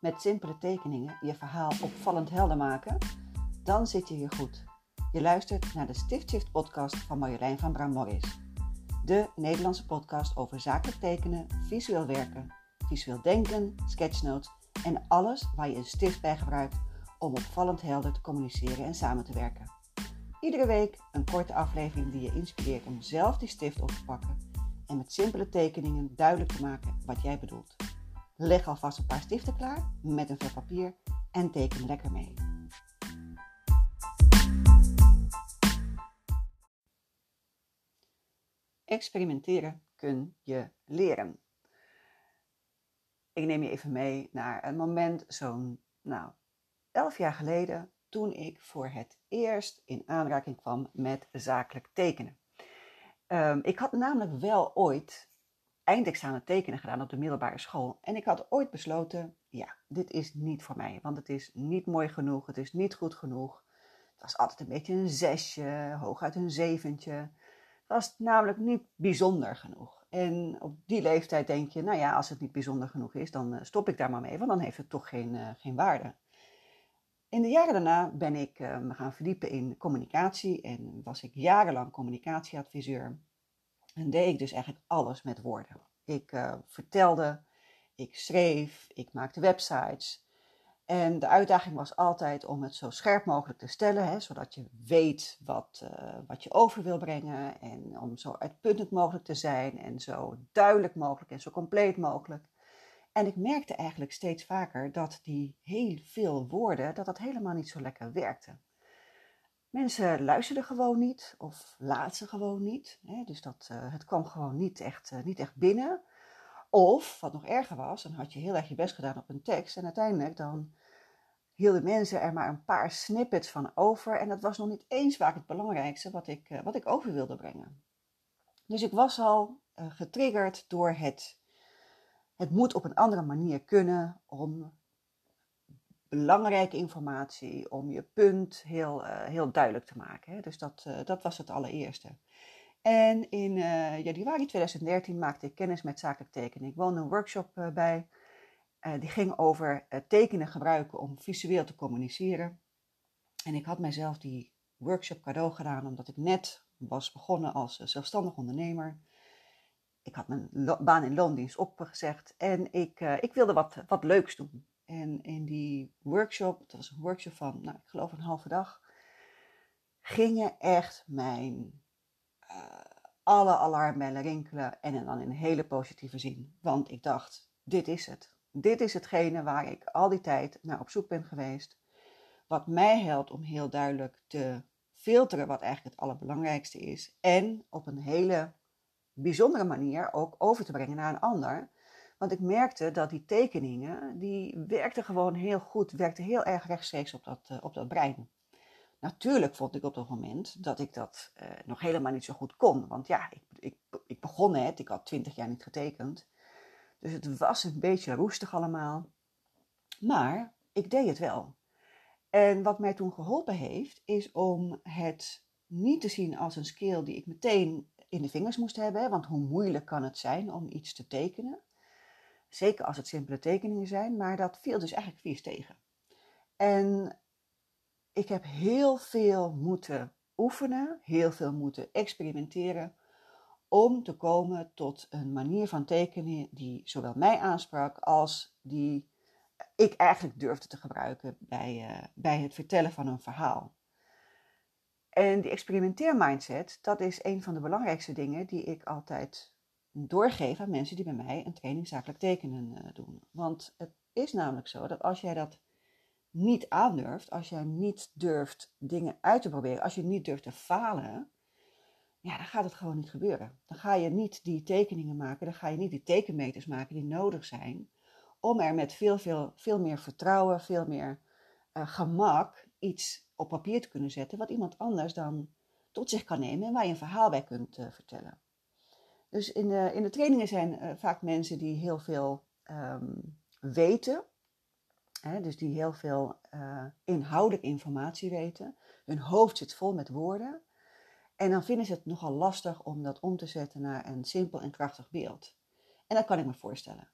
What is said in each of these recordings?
met simpele tekeningen je verhaal opvallend helder maken? Dan zit je hier goed. Je luistert naar de Stiftshift podcast van Marjolein van Bram-Morris. De Nederlandse podcast over zakelijk tekenen, visueel werken, visueel denken, sketchnotes en alles waar je een stift bij gebruikt om opvallend helder te communiceren en samen te werken. Iedere week een korte aflevering die je inspireert om zelf die stift op te pakken en met simpele tekeningen duidelijk te maken wat jij bedoelt. Leg alvast een paar stiften klaar met een vel papier en teken lekker mee. Experimenteren kun je leren. Ik neem je even mee naar een moment zo'n nou, elf jaar geleden toen ik voor het eerst in aanraking kwam met zakelijk tekenen. Um, ik had namelijk wel ooit eindexamen tekenen gedaan op de middelbare school. En ik had ooit besloten, ja, dit is niet voor mij. Want het is niet mooi genoeg, het is niet goed genoeg. Het was altijd een beetje een zesje, hooguit een zeventje. Het was namelijk niet bijzonder genoeg. En op die leeftijd denk je, nou ja, als het niet bijzonder genoeg is, dan eh, stop ik daar maar mee. Want dan heeft het toch geen, uh, geen waarde. In de jaren daarna ben ik uh, me gaan verdiepen in communicatie en was ik jarenlang communicatieadviseur. En deed ik dus eigenlijk alles met woorden. Ik uh, vertelde, ik schreef, ik maakte websites. En de uitdaging was altijd om het zo scherp mogelijk te stellen, hè, zodat je weet wat, uh, wat je over wil brengen. En om zo uitputtend mogelijk te zijn en zo duidelijk mogelijk en zo compleet mogelijk. En ik merkte eigenlijk steeds vaker dat die heel veel woorden, dat dat helemaal niet zo lekker werkte. Mensen luisterden gewoon niet of laat ze gewoon niet. Hè? Dus dat, uh, het kwam gewoon niet echt, uh, niet echt binnen. Of, wat nog erger was, dan had je heel erg je best gedaan op een tekst. En uiteindelijk dan hielden mensen er maar een paar snippets van over. En dat was nog niet eens vaak het belangrijkste wat ik, uh, wat ik over wilde brengen. Dus ik was al getriggerd door het het moet op een andere manier kunnen om belangrijke informatie, om je punt heel, uh, heel duidelijk te maken. Hè. Dus dat, uh, dat was het allereerste. En in uh, januari 2013 maakte ik kennis met zakelijk tekenen. Ik woonde een workshop bij. die ging over tekenen gebruiken om visueel te communiceren. En ik had mijzelf die workshop cadeau gedaan omdat ik net was begonnen als zelfstandig ondernemer ik had mijn baan in loondienst opgezegd en ik, ik wilde wat, wat leuks doen. En in die workshop, dat was een workshop van, nou, ik geloof een halve dag, gingen echt mijn uh, alle alarmbellen rinkelen en dan in een hele positieve zin. Want ik dacht, dit is het. Dit is hetgene waar ik al die tijd naar op zoek ben geweest. Wat mij helpt om heel duidelijk te filteren wat eigenlijk het allerbelangrijkste is. En op een hele bijzondere manier ook over te brengen naar een ander. Want ik merkte dat die tekeningen, die werkten gewoon heel goed, werkten heel erg rechtstreeks op dat, uh, op dat brein. Natuurlijk vond ik op dat moment dat ik dat uh, nog helemaal niet zo goed kon. Want ja, ik, ik, ik begon net, ik had twintig jaar niet getekend. Dus het was een beetje roestig allemaal. Maar ik deed het wel. En wat mij toen geholpen heeft, is om het niet te zien als een skill die ik meteen in de vingers moest hebben. Want hoe moeilijk kan het zijn om iets te tekenen? Zeker als het simpele tekeningen zijn, maar dat viel dus eigenlijk vies tegen. En ik heb heel veel moeten oefenen, heel veel moeten experimenteren om te komen tot een manier van tekenen die zowel mij aansprak als die ik eigenlijk durfde te gebruiken bij, uh, bij het vertellen van een verhaal. En die experimenteermindset, dat is een van de belangrijkste dingen die ik altijd doorgeef aan mensen die bij mij een training zakelijk tekenen uh, doen. Want het is namelijk zo dat als jij dat niet aandurft, als jij niet durft dingen uit te proberen, als je niet durft te falen, ja, dan gaat het gewoon niet gebeuren. Dan ga je niet die tekeningen maken, dan ga je niet die tekenmeters maken die nodig zijn om er met veel, veel, veel meer vertrouwen, veel meer uh, gemak iets op papier te kunnen zetten, wat iemand anders dan tot zich kan nemen en waar je een verhaal bij kunt uh, vertellen. Dus in de, in de trainingen zijn uh, vaak mensen die heel veel um, weten, hè, dus die heel veel uh, inhoudelijke informatie weten. Hun hoofd zit vol met woorden. En dan vinden ze het nogal lastig om dat om te zetten naar een simpel en krachtig beeld. En dat kan ik me voorstellen.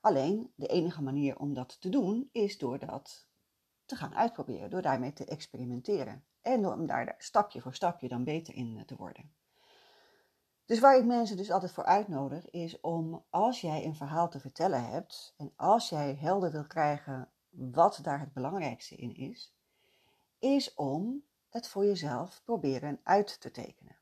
Alleen de enige manier om dat te doen is door dat te gaan uitproberen, door daarmee te experimenteren. En om daar stapje voor stapje dan beter in te worden. Dus waar ik mensen dus altijd voor uitnodig is om als jij een verhaal te vertellen hebt en als jij helder wil krijgen wat daar het belangrijkste in is, is om het voor jezelf proberen uit te tekenen.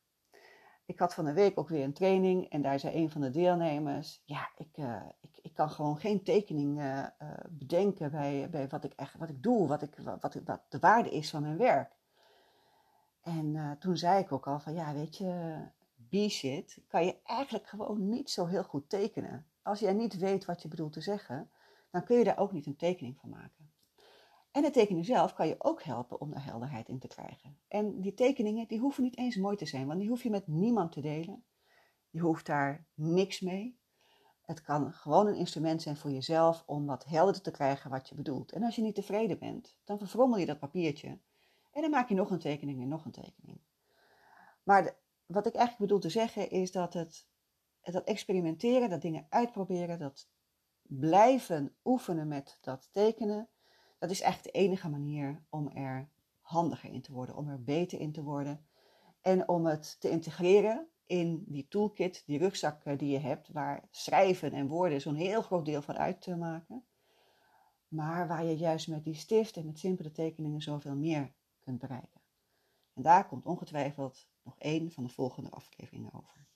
Ik had van de week ook weer een training en daar zei een van de deelnemers: Ja, ik, uh, ik, ik kan gewoon geen tekening uh, uh, bedenken bij, bij wat, ik echt, wat ik doe, wat, ik, wat, wat de waarde is van mijn werk. En toen zei ik ook al van ja, weet je, B-shit kan je eigenlijk gewoon niet zo heel goed tekenen. Als jij niet weet wat je bedoelt te zeggen, dan kun je daar ook niet een tekening van maken. En de tekening zelf kan je ook helpen om er helderheid in te krijgen. En die tekeningen die hoeven niet eens mooi te zijn, want die hoef je met niemand te delen. Je hoeft daar niks mee. Het kan gewoon een instrument zijn voor jezelf om wat helderder te krijgen wat je bedoelt. En als je niet tevreden bent, dan verfrommel je dat papiertje en dan maak je nog een tekening en nog een tekening. Maar wat ik eigenlijk bedoel te zeggen is dat het dat experimenteren, dat dingen uitproberen, dat blijven oefenen met dat tekenen, dat is echt de enige manier om er handiger in te worden, om er beter in te worden en om het te integreren in die toolkit, die rugzak eh, die je hebt, waar schrijven en woorden zo'n heel groot deel van uit te maken, maar waar je juist met die stift en met simpele tekeningen zoveel meer kunt bereiken. En daar komt ongetwijfeld nog één van de volgende afleveringen over.